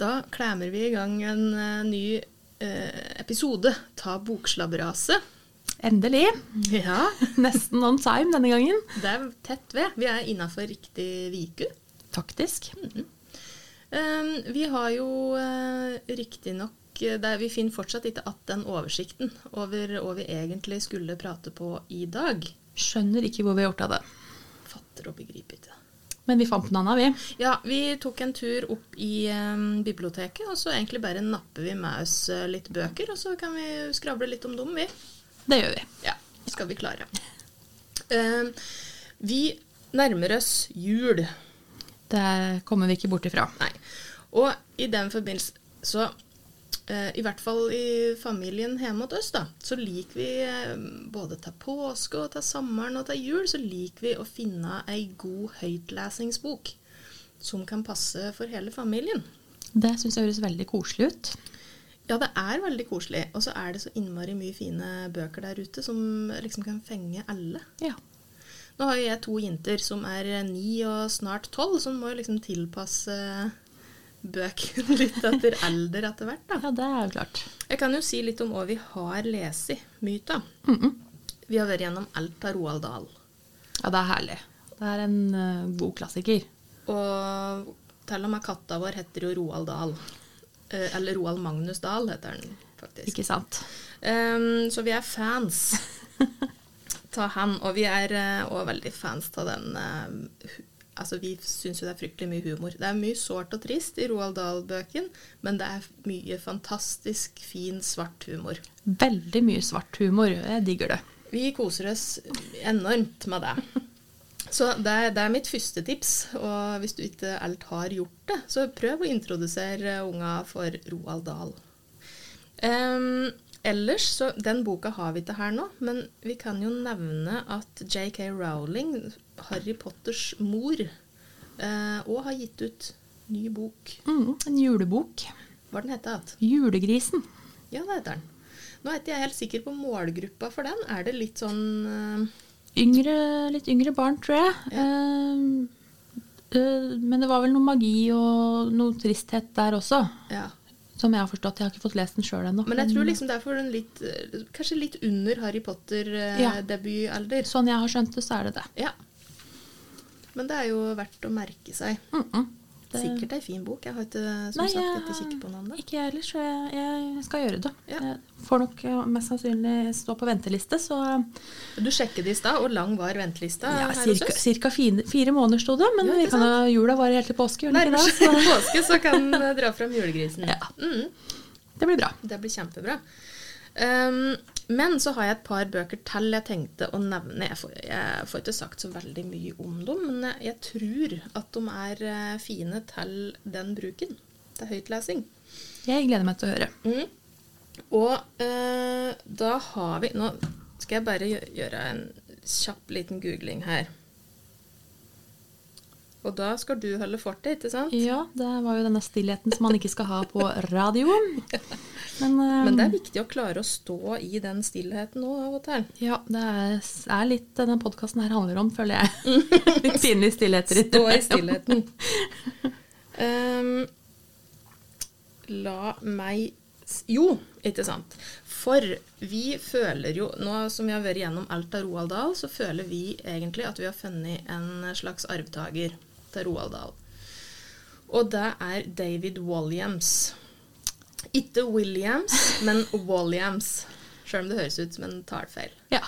Da klemmer vi i gang en uh, ny uh, episode ta Bokslabberaset. Endelig. Ja, Nesten on time denne gangen. det er tett ved. Vi er innafor riktig viku. Faktisk. Um, vi har jo uh, riktignok Vi finner fortsatt ikke att den oversikten over hva vi egentlig skulle prate på i dag. Skjønner ikke hvor vi har gjort av det. Fatter og begriper ikke. Men vi fant en annen, vi. Ja, vi tok en tur opp i um, biblioteket, og så egentlig bare napper vi med oss uh, litt bøker, og så kan vi skravle litt om dem, vi. Det gjør vi. Ja, skal vi klare. Um, vi nærmer oss jul. Det kommer vi ikke bort ifra. Nei. Og i den forbindelse så eh, I hvert fall i familien hjemme hos oss, da, så liker vi eh, både til påske og til sommeren og til jul, så liker vi å finne ei god høytlesingsbok som kan passe for hele familien. Det syns jeg høres veldig koselig ut. Ja, det er veldig koselig. Og så er det så innmari mye fine bøker der ute som liksom kan fenge alle. Ja. Nå har jo jeg to jenter som er ni og snart tolv, så en må liksom tilpasse bøkene litt etter alder etter hvert. da. ja, det er jo klart. Jeg kan jo si litt om hva vi har lest mye av. Mm -mm. Vi har vært gjennom alt av Roald Dahl. Ja, det er herlig. Det er en uh, god klassiker. Og til og med katta vår heter jo Roald Dahl. Uh, Eller Roald Magnus Dahl heter den faktisk. Ikke sant? Um, så vi er fans av han, og vi er òg veldig fans av den eh, Altså, Vi syns jo det er fryktelig mye humor. Det er mye sårt og trist i Roald Dahl-bøken, men det er mye fantastisk fin, svart humor. Veldig mye svart humor. Jeg digger det. Vi koser oss enormt med det. Så det det er mitt første tips. Og hvis du ikke alt har gjort det, så prøv å introdusere unga for Roald Dahl. Um, ellers, så Den boka har vi ikke her nå, men vi kan jo nevne at JK Rowling, Harry Potters mor, eh, og har gitt ut ny bok. Mm, en julebok. Hva den heter den? Julegrisen. Ja, det heter den. Nå er ikke jeg helt sikker på målgruppa for den. Er det litt sånn eh, Yngre, litt yngre barn, tror jeg. Ja. Eh, eh, men det var vel noe magi og noe tristhet der også. Ja. Som jeg har forstått. Jeg har ikke fått lest den sjøl ennå. Men jeg tror liksom det er for den litt eh, Kanskje litt under Harry Ja. Potter-debutalder. Sånn jeg har skjønt det, så er det det. Ja. Men det er jo verdt å merke seg. Mm -mm. det Sikkert ei fin bok. Jeg har ikke som Nei, sagt ikke kikket på den ennå. Ikke jeg heller, så jeg, jeg skal gjøre det. Ja. Jeg får nok eh, mest sannsynlig stå på venteliste, så Du sjekket i stad. Hvor lang var ventelista ja, cirka, cirka fire, fire måneder sto det. Men Ja, vi kan ha jula varer helt til påske. Nærmer seg påske, så kan dra fram julegrisen. Ja. Mm, det blir bra. det blir kjempebra. Um, men så har jeg et par bøker til jeg tenkte å nevne. Jeg får, jeg får ikke sagt så veldig mye om dem, men jeg, jeg tror at de er eh, fine til den bruken. Til høytlesing. Jeg gleder meg til å høre. Mm. Og eh, da har vi Nå skal jeg bare gjøre en kjapp liten googling her. Og da skal du holde fortet, ikke sant? Ja, det var jo denne stillheten som man ikke skal ha på radio. Men, um, Men det er viktig å klare å stå i den stillheten nå av og til. Ja, det er, er litt denne podkasten her handler om, føler jeg. litt pinlig stillhet. Stå i stillheten. Um, la meg Jo, ikke sant. For vi føler jo Nå som vi har vært gjennom alt av Roald Dahl, så føler vi egentlig at vi har funnet en slags arvtaker til Roald Dahl. Og det er David Walliams. Ikke Williams, men Walliams. Sjøl om det høres ut som en tallfeil. Ja.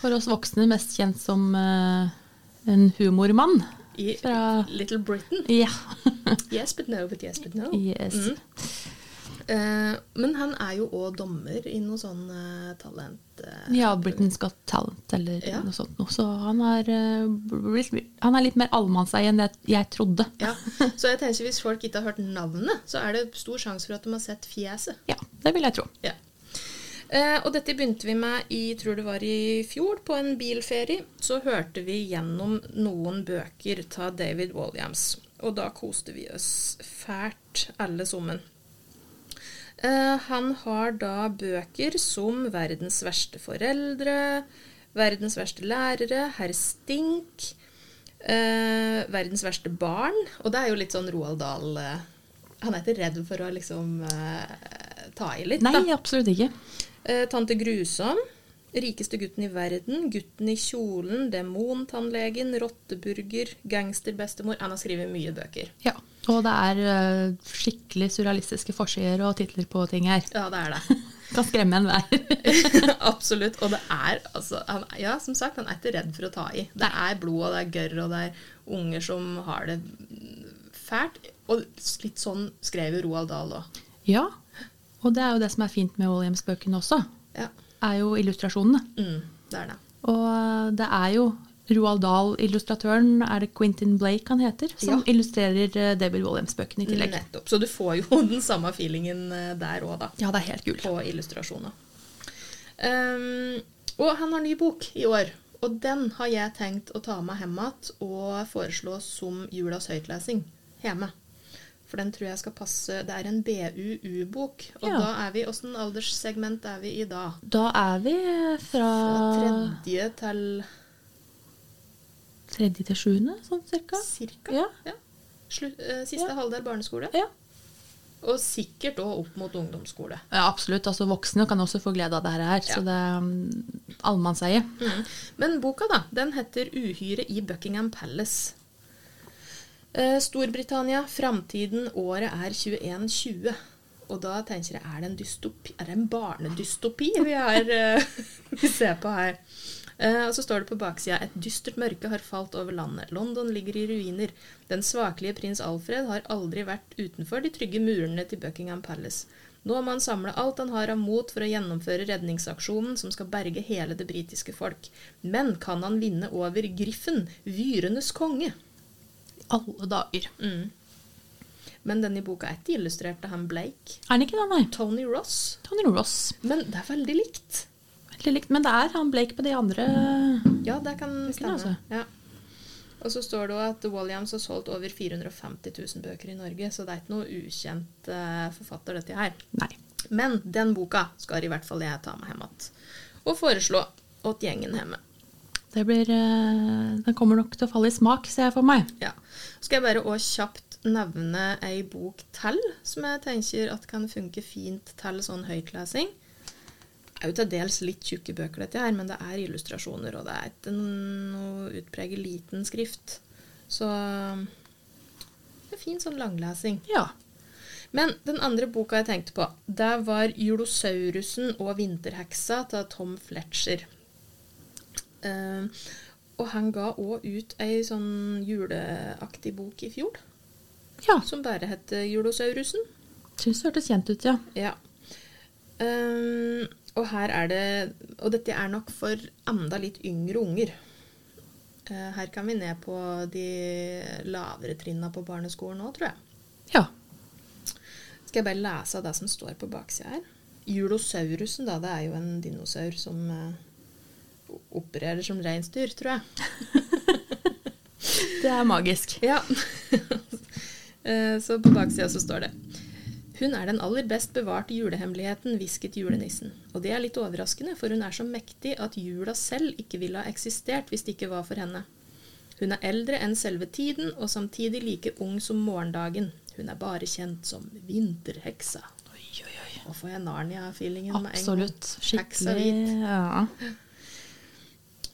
For oss voksne mest kjent som uh, en humormann. I Fra- Little Britain. Ja. Yes, but no, but yes, but no. yes. Mm. Uh, men han er jo òg dommer i noe sånn uh, talent... eh, Ja, Britain's Got Talent eller Ja. noe sånt. Så han er, uh, han er litt mer allemannseie enn det jeg trodde. Ja, Så jeg tenker hvis folk ikke har hørt navnet, så er det stor sjanse for at de har sett fjeset. Ja, det vil jeg tro. Ja. Uh, og dette begynte vi med i tror det var i fjor, på en bilferie. Så hørte vi gjennom noen bøker av David Walliams. Og da koste vi oss fælt, alle sammen. Eh, han har da bøker som 'Verdens verste foreldre', 'Verdens verste lærere', 'Herr Stink', eh, 'Verdens verste barn'. Og det er jo litt sånn Roald Dahl. Eh, Han er ikke redd for å liksom ta i litt, Nei, absolutt ikke. Eh, Tante Grusom. Rikeste gutten i verden. Gutten i kjolen. Demontannlegen. Rotteburger. Gangsterbestemor. Han har skrevet mye bøker. Ja. Og det er eh, skikkelig surrealistiske forsider og titler på ting her. Ja, det er det. Kan skremme enhver. Absolutt. Og det er altså han, Ja, som sagt, han er ikke redd for å ta i. Det er blod, og det er gørr, og det er unger som har det fælt. Og litt sånn skrev jo Roald Dahl òg. ja. Og det er jo det som er fint med Williams-bøkene også. Ja. Er jo illustrasjonene. Mm, det er det. Og det er jo Roald Dahl-illustratøren, er det Quentin Blake han heter, som Ja. illustrerer eh, David Williams-bøkene i tillegg. Nettopp. Så du får jo den samme feelingen eh, der òg, da. Ja, det er helt kult. På illustrasjoner. Um, og han har ny bok i år. Og den har jeg tenkt å ta med hjem igjen og foreslå som julas høytlesing hjemme. For den tror jeg skal passe Det er en BUU-bok. Og Ja. da er vi Åssen alderssegment er vi i da? Da er vi fra Fra tredje til tredje til sjuende, sånn cirka. cirka? Ja. Slu, eh, siste Ja. halvdel barneskole. Ja. Og sikkert òg opp mot ungdomsskole. ja, absolutt. Altså Voksne kan også få glede av det her, så det er um, allemannseie. Mm. Men boka da, den heter 'Uhyre i Buckingham Palace'. Eh, Storbritannia, framtiden, året er 2120. Og da tenker jeg, er det en dystopi? Er det en barnedystopi vi, er, eh, vi ser på her? Eh, og så står det på baksida et dystert mørke har falt over landet. London ligger i ruiner. Den svakelige prins Alfred har aldri vært utenfor de trygge murene til Buckingham Palace. Nå må han samle alt han har av mot for å gjennomføre redningsaksjonen som skal berge hele det britiske folk. Men kan han vinne over Griffen, vyrenes konge? Alle dager. Mm. Men denne boka er ikke illustrert av han Blake. Er den ikke det, nei? Tony Ross. Tony Ross. Men det er veldig likt. Veldig likt. Men det er han Blake på de andre Ja, det kan stemme. altså. Ja. Og så står det òg at Walliams har solgt over 450 000 bøker i Norge, så det er ikke noe ukjent uh, forfatter, dette her. Nei. Men den boka skal i hvert fall jeg ta med hjem igjen. Og foreslå åt gjengen hjemme. Det blir uh, Den kommer nok til å falle i smak, ser jeg for meg. Ja. Skal jeg bare også kjapt nevne ei bok til, som jeg tenker at kan funke fint til sånn høytlesing. Det er jo til dels litt tjukke bøker, dette her, men det er illustrasjoner, og det er ikke noe utpreget liten skrift. Så det er fin sånn langlesing. Ja. Men den andre boka jeg tenkte på, det var 'Julosaurusen og vinterheksa' av Tom Fletcher. Uh, og han ga òg ut ei sånn juleaktig bok i fjor, Ja. som bare heter 'Julosaurusen'. Syns det hørtes kjent ut, ja. Ja. Eh, og her er det Og dette er nok for enda litt yngre unger. Eh, her kan vi ned på de lavere trinna på barneskolen òg, tror jeg. Ja. Skal jeg bare lese av det som står på baksida her? Julosaurusen, da, det er jo en dinosaur som uh, opererer som reinsdyr, tror jeg. Det er magisk. Ja. Eh, så på baksida så står det Hun er den aller best bevarte julehemmeligheten, hvisket julenissen. Og det er litt overraskende, for hun er så mektig at jula selv ikke ville ha eksistert hvis det ikke var for henne. Hun er eldre enn selve tiden, og samtidig like ung som morgendagen. Hun er bare kjent som vinterheksa. Oi, oi, oi. Nå får jeg Narnia-feelingen med en gang. Absolutt. Skikkelig ja.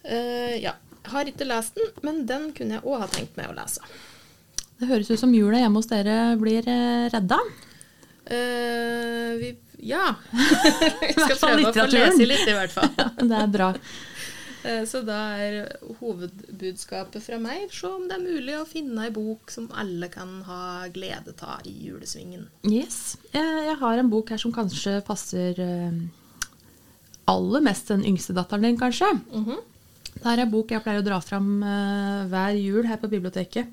Uh, ja. Har ikke lest den, men den kunne jeg òg ha tenkt meg å lese. Det høres ut som jula hjemme hos dere blir eh, redda. Eh, vi, ja. Vi skal prøve å få lese litt, i hvert fall. Det er bra. Eh, Så da er hovedbudskapet fra meg se om det er mulig å finne ei bok som alle kan ha glede av i julesvingen. Yes. Jeg, jeg har en bok her som kanskje passer eh, aller mest den yngste datteren din, kanskje. Mhm. Det er en bok jeg pleier å dra fram hver jul her på biblioteket.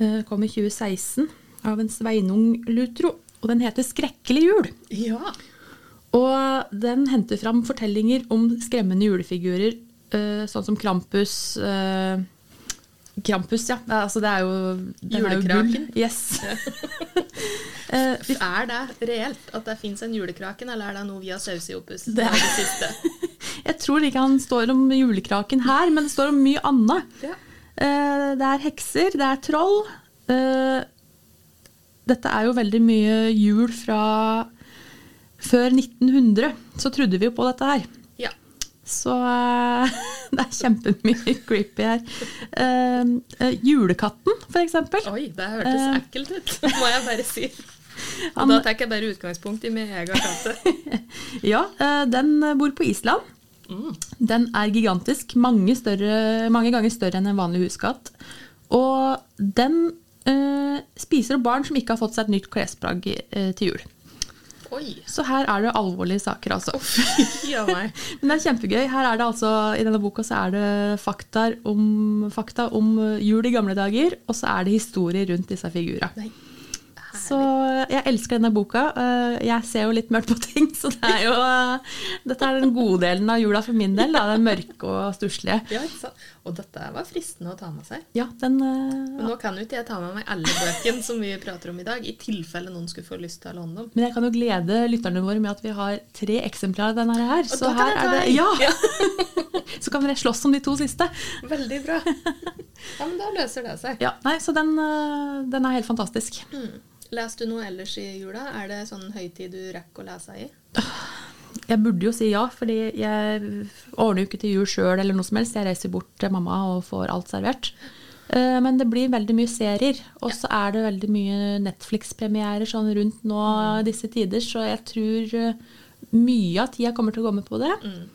Eh, kom i 2016 av en Sveinung Lutro. Og den heter 'Skrekkelig jul'. Ja. Og den henter fram fortellinger om skremmende julefigurer, eh, sånn som Krampus. eh, Krampus, ja. Altså, det er jo Julekraken. er jo. Yes. Eh, Er det reelt at det fins en julekraken, eller er det noe vi har sauset i opus? Det er- det siste? Jeg tror ikke han står om julekraken her, men det står om mye annet. Ja. Det er hekser, det er troll. Dette er jo veldig mye jul fra før 1900. Så trodde vi jo på dette her. Ja. Så eh, det er kjempemye creepy her. Uh, julekatten, for eksempel. Oi, det hørtes uh, ekkelt ut, må jeg bare si. Han- da tar jeg bare utgangspunkt i min egen katte. Ja, den bor på Island. Mm. Den er gigantisk. Mange, større, mange ganger større enn en vanlig huskatt. Og den spiser opp barn som ikke har fått seg et nytt klesplagg eh, til jul. Oi. Så her er det alvorlige saker, altså. Oh. Men det er kjempegøy. Her er det altså, I denne boka så er det fakta om, fakta om jul i gamle dager, og så er det historier rundt disse figurene. Så jeg elsker denne boka. Eh, Jeg ser jo litt mørkt på ting, så det er jo, eh, dette er den gode delen av jula for min del. Da, den mørke og stusslige. Ja, ikke sant? Og dette var fristende å ta med seg. Ja, den Men eh, nå kan jo ikke jeg ta med meg alle bøkene som vi prater om i dag, i tilfelle noen skulle få lyst til å låne dem. Men jeg kan jo glede lytterne våre med at vi har tre eksemplarer av denne her. Og Så her er det Ja! Ja! Så kan dere slåss om de to siste. Veldig bra. Ja, men da løser det seg. Ja, nei, Så den, eh, den er helt fantastisk. Mm. Leser du noe ellers i jula? Er det sånn høytid du rekker å lese i? Jeg burde jo si ja, fordi jeg ordner jo ikke til jul sjøl eller noe som helst. Jeg reiser bort til mamma og får alt servert. Eh, Men det blir veldig mye serier. Og så er det veldig mye Netflix-premierer sånn rundt nå disse tider, så jeg tror eh, mye av tida kommer til å gå med på det. Mm.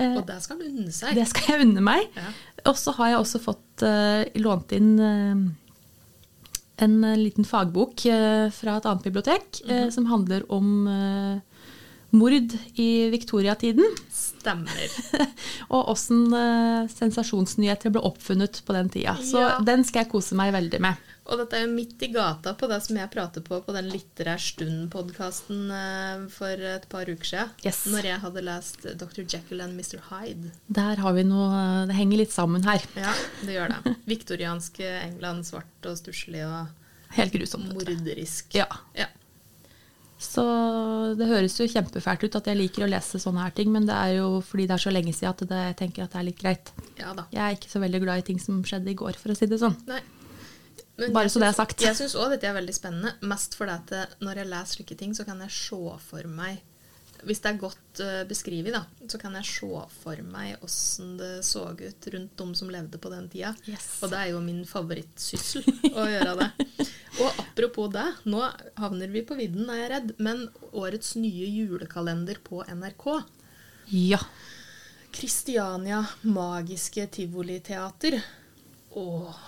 Og det skal du unne seg. Det skal jeg unne meg. Ja. Og så har jeg også fått uh, lånt inn eh, en eh, liten fagbok eh, fra et annet bibliotek eh, som handler om mord i viktoriatiden. Stemmer. og åssen uh, sensasjonsnyheter ble oppfunnet på den tida. Så Ja. den skal jeg kose meg veldig med. Og dette er jo midt i gata på det som jeg prater på på den Litterær stund-podkasten uh, for et par uker siden. Yes. Når jeg hadde lest Dr. Jekyll and Mr. Hyde. Der har vi noe Det henger litt sammen her. Ja, det gjør det. Viktorianske England, svart og stusslig og Helt grusomt. morderisk. Ja. ja. Så det høres jo kjempefælt ut at jeg liker å lese sånne her ting, men det er jo fordi det er så lenge siden at det, jeg tenker at det er litt greit. Ja da. Jeg er ikke så veldig glad i ting som skjedde i går, for å si det sånn. Nei. Men Bare så det er sagt. Jeg syns òg dette er veldig spennende. Mest fordi at når jeg leser slike ting, så kan jeg se for meg Hvis det er godt uh, beskrevet, da, så kan jeg se for meg åssen det så ut rundt de som levde på den tida. Yes. Og det er jo min favorittsyssel å gjøre det. Og apropos det, nå havner vi på vidden, er jeg redd, men årets nye julekalender på NRK Ja. Kristiania Magiske Tivoliteater. Åh,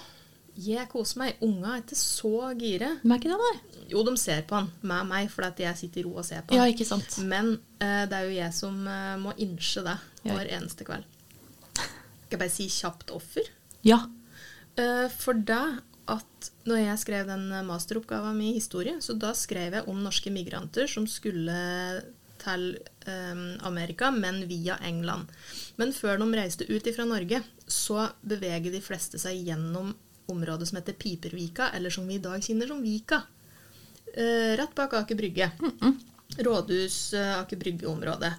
jeg koser meg. Unga er ikke så gire. Men er ikke det, nei? Jo, de ser på han med meg, fordi jeg sitter i ro og ser på han. Ja, ikke sant. Men eh, det er jo jeg som eh, må innse det Ja. hver eneste kveld. Skal jeg bare si kjapt offer? Ja. Eh, for det at når jeg skrev den masteroppgaven min i historie, så da skrev jeg om norske migranter som skulle til um, Amerika, men via England. Men før de reiste ut fra Norge, så beveger de fleste seg gjennom området som heter Pipervika, eller som vi i dag kjenner som Vika. Eh, rett bak Aker Brygge. Rådhus, eh, Aker Brygge-området.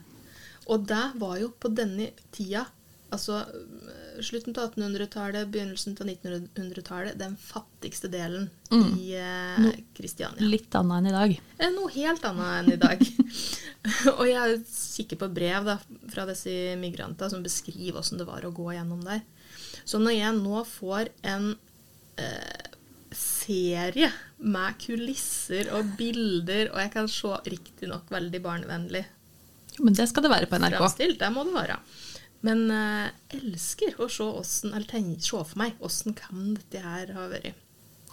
Og det var jo på denne tida, altså eh, slutten av 1800-tallet, begynnelsen av 1900-tallet, den fattigste delen i eh, Kristiania. Litt annet enn i dag. Eh, Noe helt annet enn i dag. og jeg kikker på brev da, fra disse migrantene som beskriver hvordan det var å gå gjennom der. Så når jeg nå får en eh, serie med kulisser og bilder, og jeg kan se riktignok veldig barnevennlig Jo, men det skal det være på NRK. Fremstilt, det må det være. Men eh, elsker å se, hvordan, eller tenk, se for meg åssen kan dette her ha vært.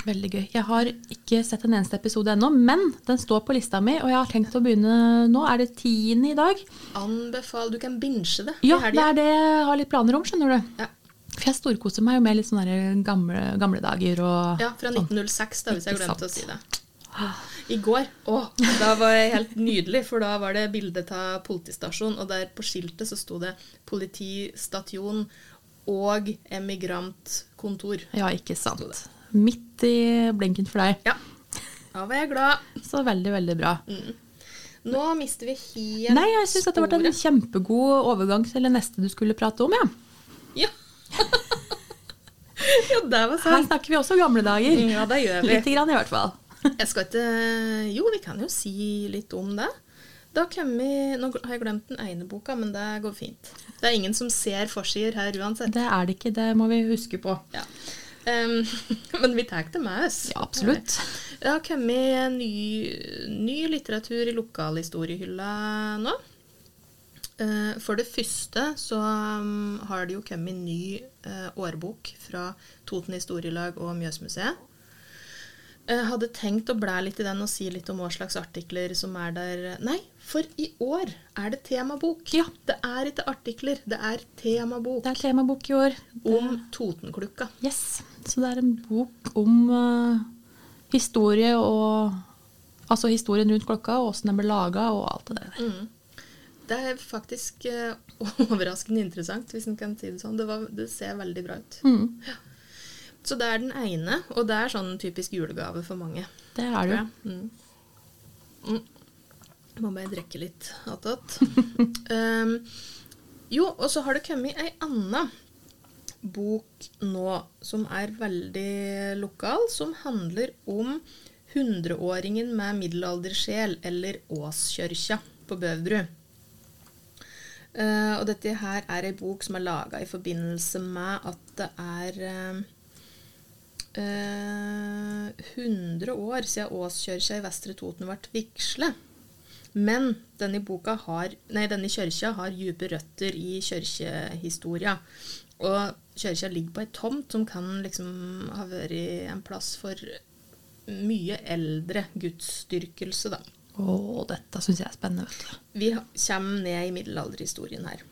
Veldig gøy. Jeg har ikke sett en eneste episode ennå, men den står på lista mi, og jeg har tenkt å begynne nå. Er det tiende i dag? Anbefal Du kan binge det Ja, det er det jeg har litt planer om, skjønner du. Ja. For jeg storkoser meg jo med litt sånne gamle, gamle dager og Ja, fra 1906, da, hvis jeg glemte å si det. I går. Å, da var jeg helt nydelig, for da var det bilde av politistasjon, og der på skiltet så sto det 'politistasjon' og 'emigrantkontor'. Ja, ikke sant. Midt i blinken for deg. Ja. Da var jeg glad. Så veldig, veldig bra. Nå mister vi helt Nei, jeg syns det ble en kjempegod overgang til det neste du skulle prate om. Ja. Ja. Ja, det var Her snakker vi også gamle dager. Ja, det gjør vi. Lite grann, i hvert fall. Jeg skal ikke Jo, vi kan jo si litt om det. Da har Nå har jeg glemt den ene boka, men det går fint. Det er ingen som ser forsider her uansett. Det er det ikke, det må vi huske på. Ja. Um, men vi tar det med oss. Ja, absolutt. Det har kommet ny, ny litteratur i lokalhistoriehylla nå. Eh, For det første så um, har det jo kommet ny eh, årbok fra Toten historielag og Mjøsmuseet. Jeg hadde tenkt å blæ litt i den og si litt om hva slags artikler som er der. Nei, for i år er det temabok. Ja. Det er ikke artikler, det er temabok Det er temabok i år. om Totenklukka. Yes. Så det er en bok om uh, historie og Altså historien rundt klokka, og åssen den ble laga, og alt det der. Mm. Det er faktisk uh, overraskende interessant, hvis en kan si det sånn. Det, var, det ser veldig bra ut. Mm. Så det er den ene, og det er sånn typisk julegave for mange. Det er det. Mm. Mm. Må bare drikke litt attåt. um, jo, og så har det kommet ei anna bok nå som er veldig lokal, som handler om hundreåringen med middelaldersjel, eller Åskjørkja på Bøvbru. Eh, og dette her er ei bok som er laga i forbindelse med at det er eh, eh, 100 år siden Åskjørkja i Vestre Toten ble vigsle. Men denne boka har, nei, denne kjørkja har dype røtter i kirkehistoria. Og kjørkja ligger på ei tomt som kan liksom ha vært en plass for mye eldre gudsdyrkelse, da. Å, dette syns jeg er spennende. Vi kommer ned i middelalderhistorien her.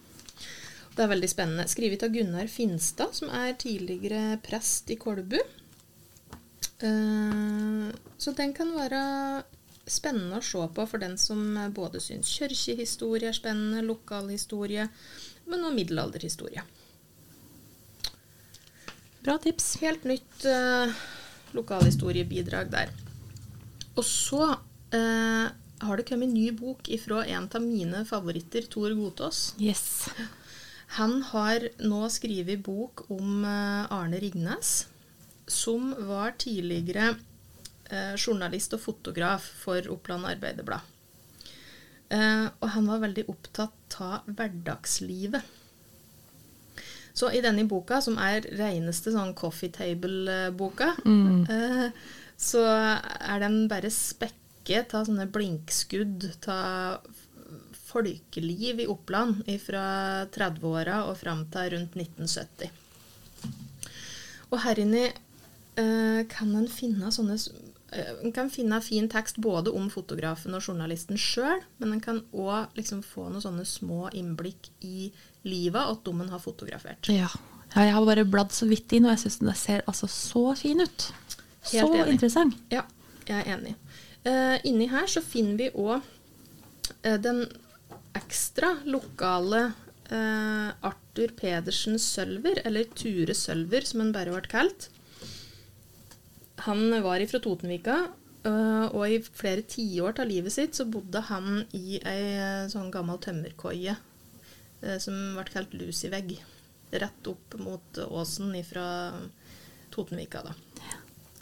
Det er veldig spennende. Skrevet av Gunnar Finstad, som er tidligere prest i Kolbu. Eh, Så den kan være spennende å se på for den som både syns kirkehistorie er spennende, lokalhistorie, men også middelalderhistorie. Bra tips. Helt nytt eh, lokalhistoriebidrag der. Og så eh, har det kommet en ny bok ifra en av mine favoritter, Tor Gotaas. Yes. Han har nå skrevet bok om eh, Arne Rignes, som var tidligere eh, journalist og fotograf for Oppland Arbeiderblad. Eh, og han var veldig opptatt av hverdagslivet. Så i denne boka, som er reneste sånn coffee table-boka, eh, så er den bare spekket ta sånne blinkskudd ta folkeliv i Oppland fra 30-åra og fram til rundt 1970. Og her inne eh, kan en finne sånne eh, En kan finne fin tekst både om fotografen og journalisten sjøl, men en kan òg liksom få noen sånne små innblikk i livet og dem en har fotografert. Ja. ja. Jeg har bare bladd så vidt inn, og jeg syns den ser altså så fin ut. Helt så enig. interessant. Ja, jeg er enig. Eh, inni her så finner vi òg den ekstra lokale eh, Arthur Pedersen Sølver, eller Ture Sølver som han bare ble kalt. Han var ifra Totenvika, eh, og i flere tiår av livet sitt så bodde han i ei eh, sånn gammel tømmerkoie eh, som ble kalt Lusivegg. Rett opp mot åsen ifra Totenvika, da.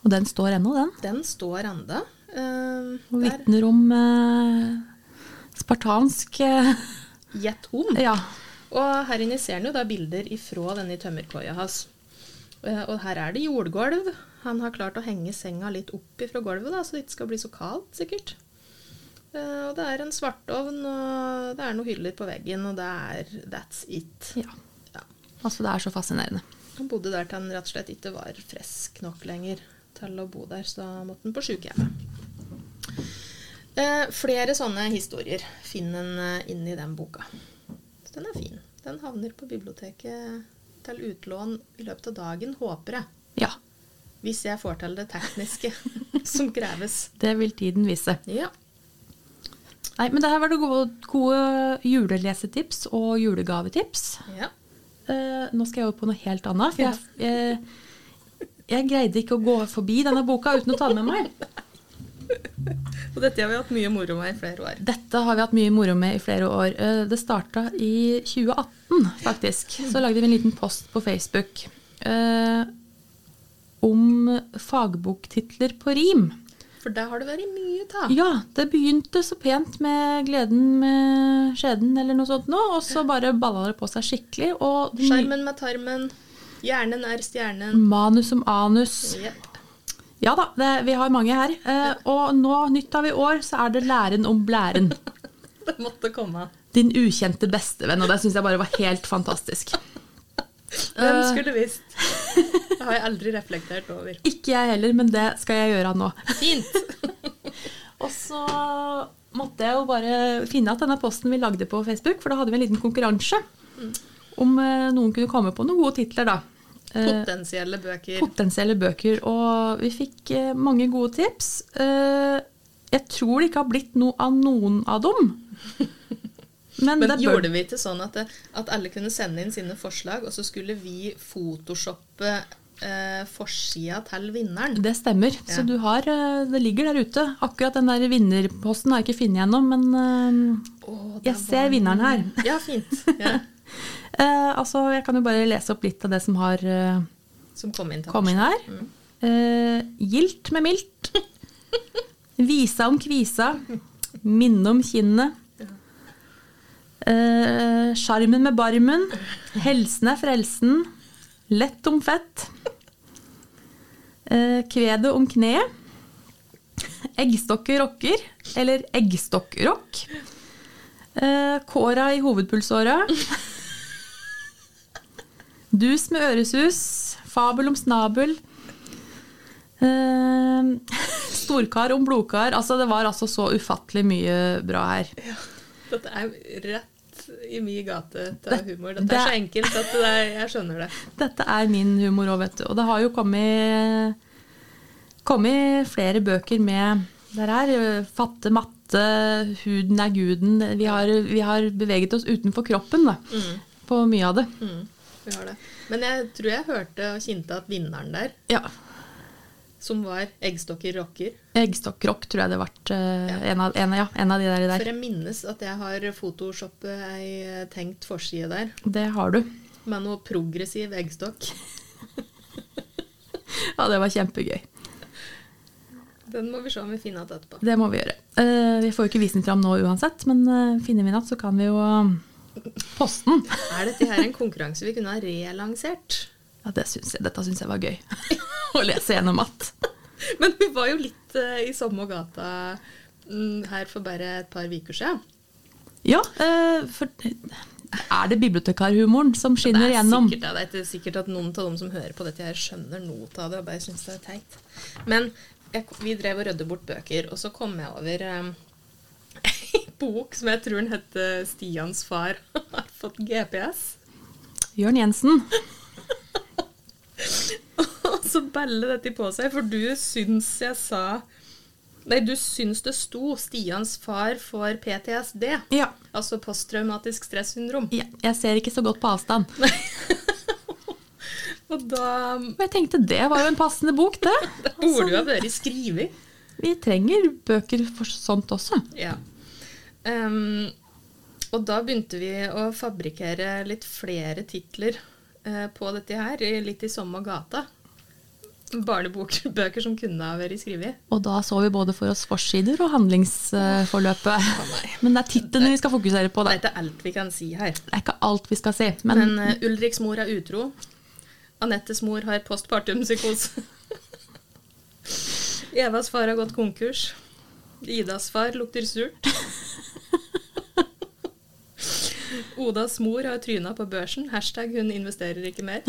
Og den står ennå, den. Den står enda. Eh, Og vitner om uh, spartansk uh, Gjett om. Ja. Og her inne ser han jo da bilder ifra denne tømmerkoia hans. Eh, Og her er det jordgulv. Han har klart å henge senga litt opp ifra gulvet, da, så det ikke skal bli så kaldt, sikkert. Eh, Og det er en svartovn, og det er noen hyller på veggen, og det er that's it. ja. Ja. Altså, det er så fascinerende. Han bodde der til han rett og slett ikke var frisk nok lenger til å bo der, så da måtte han på sykehjemmet. Eh, flere sånne historier finner en eh, inni den boka. Så den er fin. Den havner på biblioteket til utlån i løpet av dagen, håper jeg. Ja. Hvis jeg får til det tekniske som kreves. Det vil tiden vise. Ja. Nei, men det her var det gode, gode julelesetips og julegavetips. ja. Eh, nå skal jeg over på noe helt annet. Jeg, jeg, jeg greide ikke å gå forbi denne boka uten å ta den med meg. Og dette har vi hatt mye moro med i flere år. Dette har vi hatt mye moro med i flere år. Eh, Det starta i 2018, faktisk. Så lagde vi en liten post på Facebook eh, om fagboktitler på rim. For der har det vært mye ta. Ja, det begynte så pent med gleden med skjeden eller noe sånt nå, og så bare balla det på seg skikkelig. Og Skjermen med tarmen. Hjernen er stjernen. manus som anus. Jepp. Ja da, det, vi har mange her. Eh, og nå, nytt av i år, så er det læren om blæren. Det måtte komme. Din ukjente bestevenn, og det syns jeg bare var helt fantastisk. Hvem Eh. skulle visst? Det har jeg aldri reflektert over. Ikke jeg heller, men det skal jeg gjøre nå. Fint. Og så måtte jeg jo bare finne at denne posten vi lagde på Facebook, for da hadde vi en liten konkurranse om eh, noen kunne komme på noen gode titler, da. Eh, Potensielle bøker. potensielle bøker. Og vi fikk eh, mange gode tips. Eh, jeg tror det ikke har blitt noe av noen av dem. Men, Men det gjorde vi ikke sånn at, det, at alle kunne sende inn sine forslag, og så skulle vi photoshoppe eh, forsida til vinneren? det stemmer. Så du har, det ligger der ute. Akkurat den der vinnerposten har jeg ikke funnet gjennom, men eh, Åh, jeg ser vinneren her. Ja, fint. Ja. eh, altså, jeg kan jo bare lese opp litt av det som har eh, Som kom inn kom inn her. Eh, gilt med mildt. Visa om kvisa. Minne om kinnet. Eh, Sjarmen med barmen. Helsen er frelsen. Lett om fett. Eh, kvedet om kneet. Eggstokker rocker, eller eggstokkrock. Eh, kåra i hovedpulsåra. Dus med øresus. Fabel om snabel. Uh, storkar om blodkar. Altså, det var altså så ufattelig mye bra her. Dette er rett i min gate Det- humor. Dette det- er så enkelt at det er, jeg skjønner det. Dette er min humor òg, vet du. Og det har jo kommet, kommet flere bøker med der her. Fatte matte, huden er guden. Vi har, vi har beveget oss utenfor kroppen da, på mye av det. Mm, vi har det. Men jeg tror jeg hørte og kjente at vinneren der, Ja. som var eggstokker rocker Eggstokkrock tror jeg det ble eh, Ja. en, av, en, ja, en av de der. For jeg minnes at jeg har photoshoppet ei eh, tenkt forside der, Det har du. med noe progressiv eggstokk. Ja, det var kjempegøy. Den må vi se om vi finner igjen etterpå. Det må vi gjøre. Eh, vi får jo ikke vist den fram nå uansett, men eh, finner vi den igjen, så kan vi jo poste den. Er dette her en konkurranse vi kunne ha relansert? Ja, det syns jeg, dette syns jeg var gøy. Å lese gjennom att. Men vi var jo litt eh, i samme gata mm, her for bare et par uker siden. Ja, eh, for er det bibliotekarhumoren som skinner er gjennom? Det. det er ikke sikkert at noen av dem som hører på dette, her skjønner noe av det og bare syns det er teit. Men jeg, vi drev og rødde bort bøker, og så kom jeg over um, bok som jeg tror den heter 'Stians far fått GPS'. Jørn Jensen. Og så baller dette på seg, for du syns jeg sa Nei, du syns det sto 'Stians far får PTSD'. Ja. Altså posttraumatisk stressyndrom. ja. Jeg ser ikke så godt på avstand. Og da Men jeg tenkte det var jo en passende bok, det. Det burde jo ha vært skrevet. Vi trenger bøker for sånt også. Ja. Ehm, og da begynte vi å fabrikkere litt flere titler eh, på dette her, litt i samme gata. Barnebøker som kunne ha vært skrevet. Og da så vi både for oss forsider og handlingsforløpet. Men det er titlene vi skal fokusere på. Da. Det er ikke alt vi kan si her. Det er ikke alt vi skal si. Men, Men uh, Ulriks mor er utro. Anettes mor har postpartumpsykose. Evas far har gått konkurs. Idas far lukter surt. Odas mor har tryna på børsen. Hashtag hun investerer ikke mer.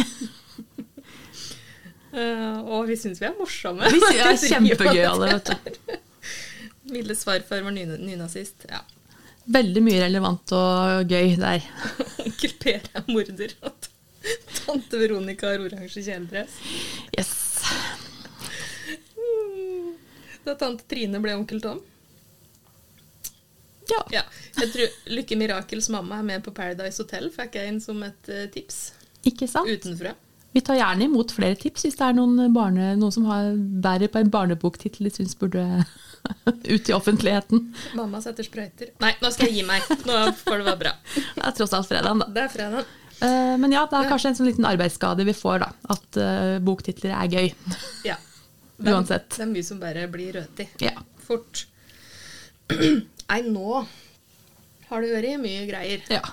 uh, og vi syns vi er morsomme. vi synes, er kjempegøyale, vet du. det. Mildes farfar var ny- nynazist. Ja. Veldig mye relevant og gøy der. Onkel Per er morder. Og tante Veronica har oransje kjeledress. Yes. Da tante Trine ble onkel Tom. Ja. Ja, jeg tror Lykke Mirakels mamma er med på Paradise Hotel, fikk jeg inn som et eh, tips Ikke sant? utenfra. Vi tar gjerne imot flere tips hvis det er noen, barne, noen som har, bærer på en barneboktittel de syns burde ut i offentligheten. Mamma setter sprøyter. Nei, nå skal jeg gi meg. Nå får det være bra. Det er tross alt fredagen, da. Det er fredag. Eh, Men ja, det er kanskje en sånn liten arbeidsskade vi får, da. At eh, boktitler er gøy. Ja. Uansett. Det er mye som bare blir røti. Ja. Fort. Nei, nå har det vært mye greier. ja.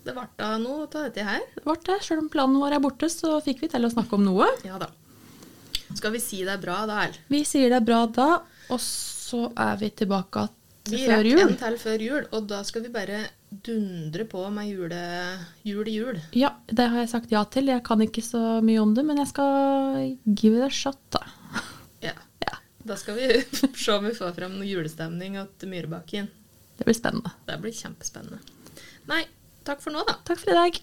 Det ble da noe av dette her. Det ble det. Selv om planen vår er borte, så fikk vi til å snakke om noe. Ja da. Skal vi si det er bra da, eller? Vi sier det er bra da, og så er vi tilbake til Vi rekker en til før jul, og da skal vi bare dundre på med jule, jul i jul. Ja, det har jeg sagt ja til. Jeg kan ikke så mye om det, men jeg skal give it a shot, da. Da skal vi se om vi får fram noe julestemning til Myrebakken. det blir spennende. Det blir kjempespennende. Nei, takk for nå, da. Takk for i dag.